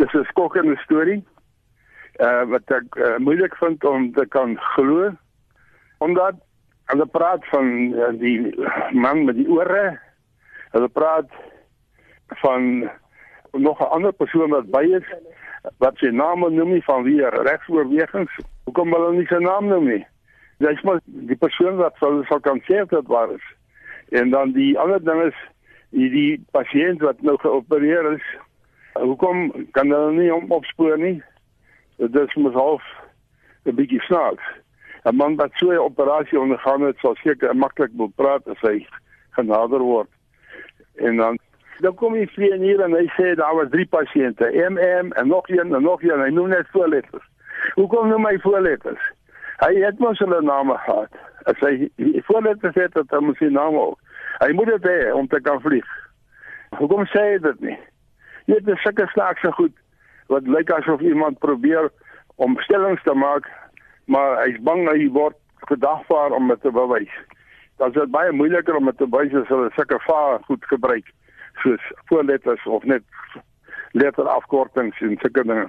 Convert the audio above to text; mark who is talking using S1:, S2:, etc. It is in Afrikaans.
S1: Dis 'n skokkende storie. Uh wat ek uh, moeilik vind om te kan glo. Omdat hulle praat van uh, die man met die ore. Hulle praat van nog 'n ander persoon wat by is wat sy naam noem nie van wie regsoorwegings. Hoekom hulle nie sy naam noem nie? Dis maar die persoon wat sal sal kan sê dat waar is. En dan die ander ding is die, die pasiënt wat nou geopereer is. Hoekom kan hulle nie hom opspoor nie? Dit is mos half 'n bietjie snaaks. 'n Man wat so 'n operasie ondergaan het, sal seker maklik wil praat as hy genader word. En dan dan kom hy vir hier en hy sê daar was drie pasiënte, MM en nog een en nog een, hy noem net voorletters. Hoekom noem hy voorletters? Hy het mos hulle name gehad. As hy voorletters het, dan moet hy name ook. Hy moet dit hê om te kan vlieg. Hoekom sê hy dit nie? Dit is sulke snaakse goed wat lyk asof iemand probeer om stellings te maak, maar hy's bang hy word gedagvaar om dit te bewys. Dit is baie moeiliker om dit te bewys as hulle sulke vaar goed gebruik soos voorletters of net letterafkortings en sulke dinge.